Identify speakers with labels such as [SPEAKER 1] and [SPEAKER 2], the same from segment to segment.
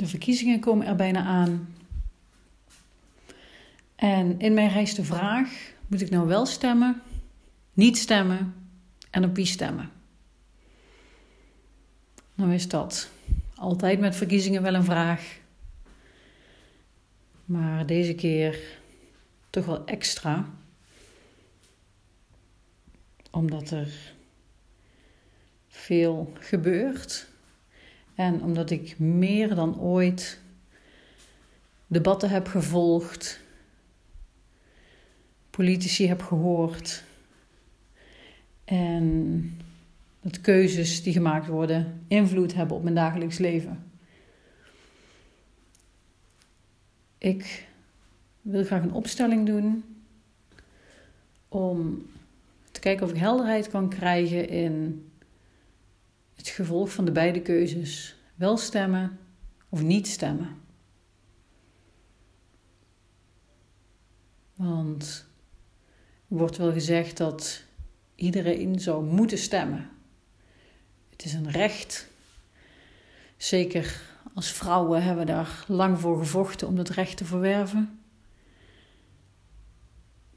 [SPEAKER 1] De verkiezingen komen er bijna aan. En in mij rijst de vraag: moet ik nou wel stemmen, niet stemmen en op wie stemmen? Nou is dat altijd met verkiezingen wel een vraag. Maar deze keer toch wel extra. Omdat er veel gebeurt. En omdat ik meer dan ooit debatten heb gevolgd, politici heb gehoord en dat keuzes die gemaakt worden invloed hebben op mijn dagelijks leven. Ik wil graag een opstelling doen om te kijken of ik helderheid kan krijgen in het gevolg van de beide keuzes: wel stemmen of niet stemmen. Want er wordt wel gezegd dat iedereen zou moeten stemmen. Het is een recht. Zeker als vrouwen hebben we daar lang voor gevochten om dat recht te verwerven.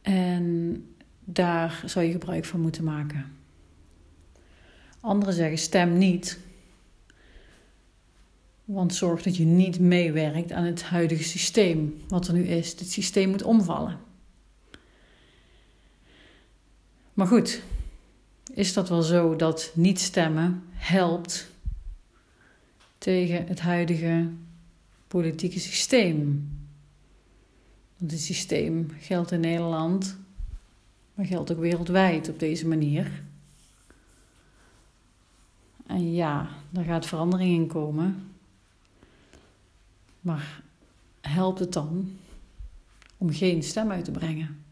[SPEAKER 1] En daar zou je gebruik van moeten maken. Anderen zeggen stem niet. Want zorg dat je niet meewerkt aan het huidige systeem, wat er nu is. Het systeem moet omvallen. Maar goed, is dat wel zo dat niet stemmen helpt tegen het huidige politieke systeem? Want het systeem geldt in Nederland, maar geldt ook wereldwijd op deze manier. En ja, daar gaat verandering in komen. Maar helpt het dan om geen stem uit te brengen?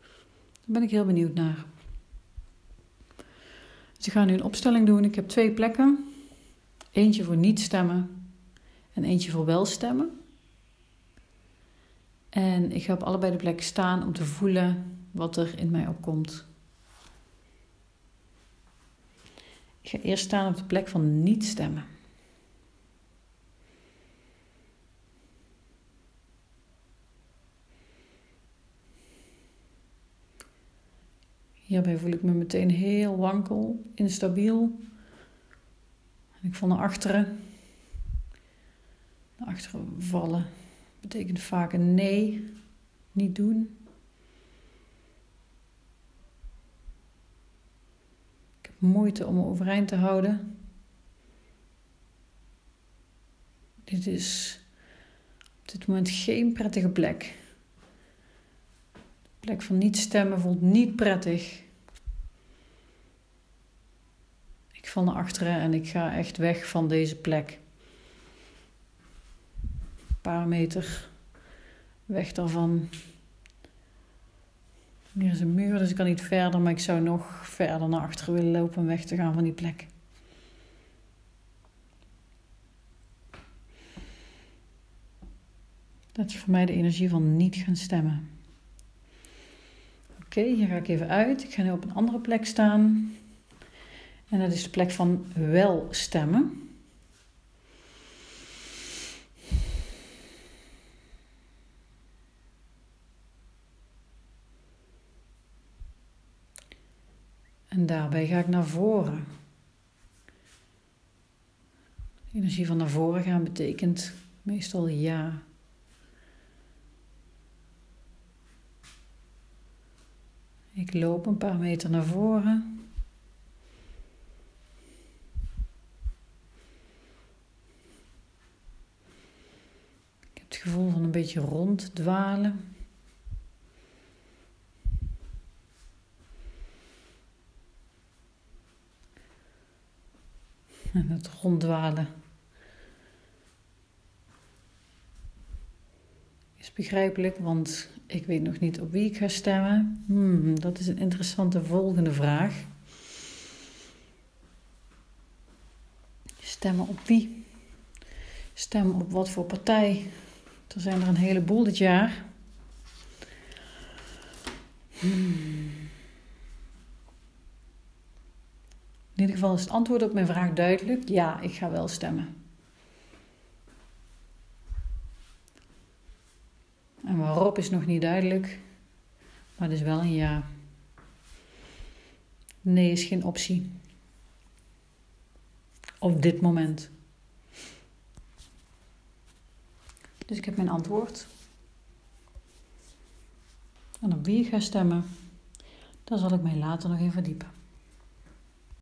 [SPEAKER 1] Daar ben ik heel benieuwd naar. Dus ik ga nu een opstelling doen. Ik heb twee plekken. Eentje voor niet stemmen en eentje voor wel stemmen. En ik ga op allebei de plekken staan om te voelen wat er in mij opkomt. Ik ga eerst staan op de plek van niet stemmen. Hierbij voel ik me meteen heel wankel, instabiel. En ik val naar achteren. Naar achteren vallen betekent vaak een nee, niet doen. Ik heb moeite om me overeind te houden. Dit is op dit moment geen prettige plek. De plek van niet stemmen voelt niet prettig. Ik val naar achteren en ik ga echt weg van deze plek paar meter weg daarvan. Hier is een muur, dus ik kan niet verder, maar ik zou nog verder naar achteren willen lopen om weg te gaan van die plek. Dat is voor mij de energie van niet gaan stemmen. Oké, hier ga ik even uit. Ik ga nu op een andere plek staan. En dat is de plek van wel stemmen. En daarbij ga ik naar voren. Energie van naar voren gaan betekent meestal ja. Ik loop een paar meter naar voren. Ik heb het gevoel van een beetje ronddwalen. En het ronddwalen. Is begrijpelijk, want ik weet nog niet op wie ik ga stemmen. Hmm, dat is een interessante volgende vraag. Stemmen op wie? Stemmen op wat voor partij? Er zijn er een heleboel dit jaar. Hmm. In ieder geval is het antwoord op mijn vraag duidelijk. Ja, ik ga wel stemmen. En waarop is nog niet duidelijk, maar het is wel een ja. Nee is geen optie. Op dit moment. Dus ik heb mijn antwoord. En op wie ik ga stemmen, daar zal ik mij later nog in verdiepen.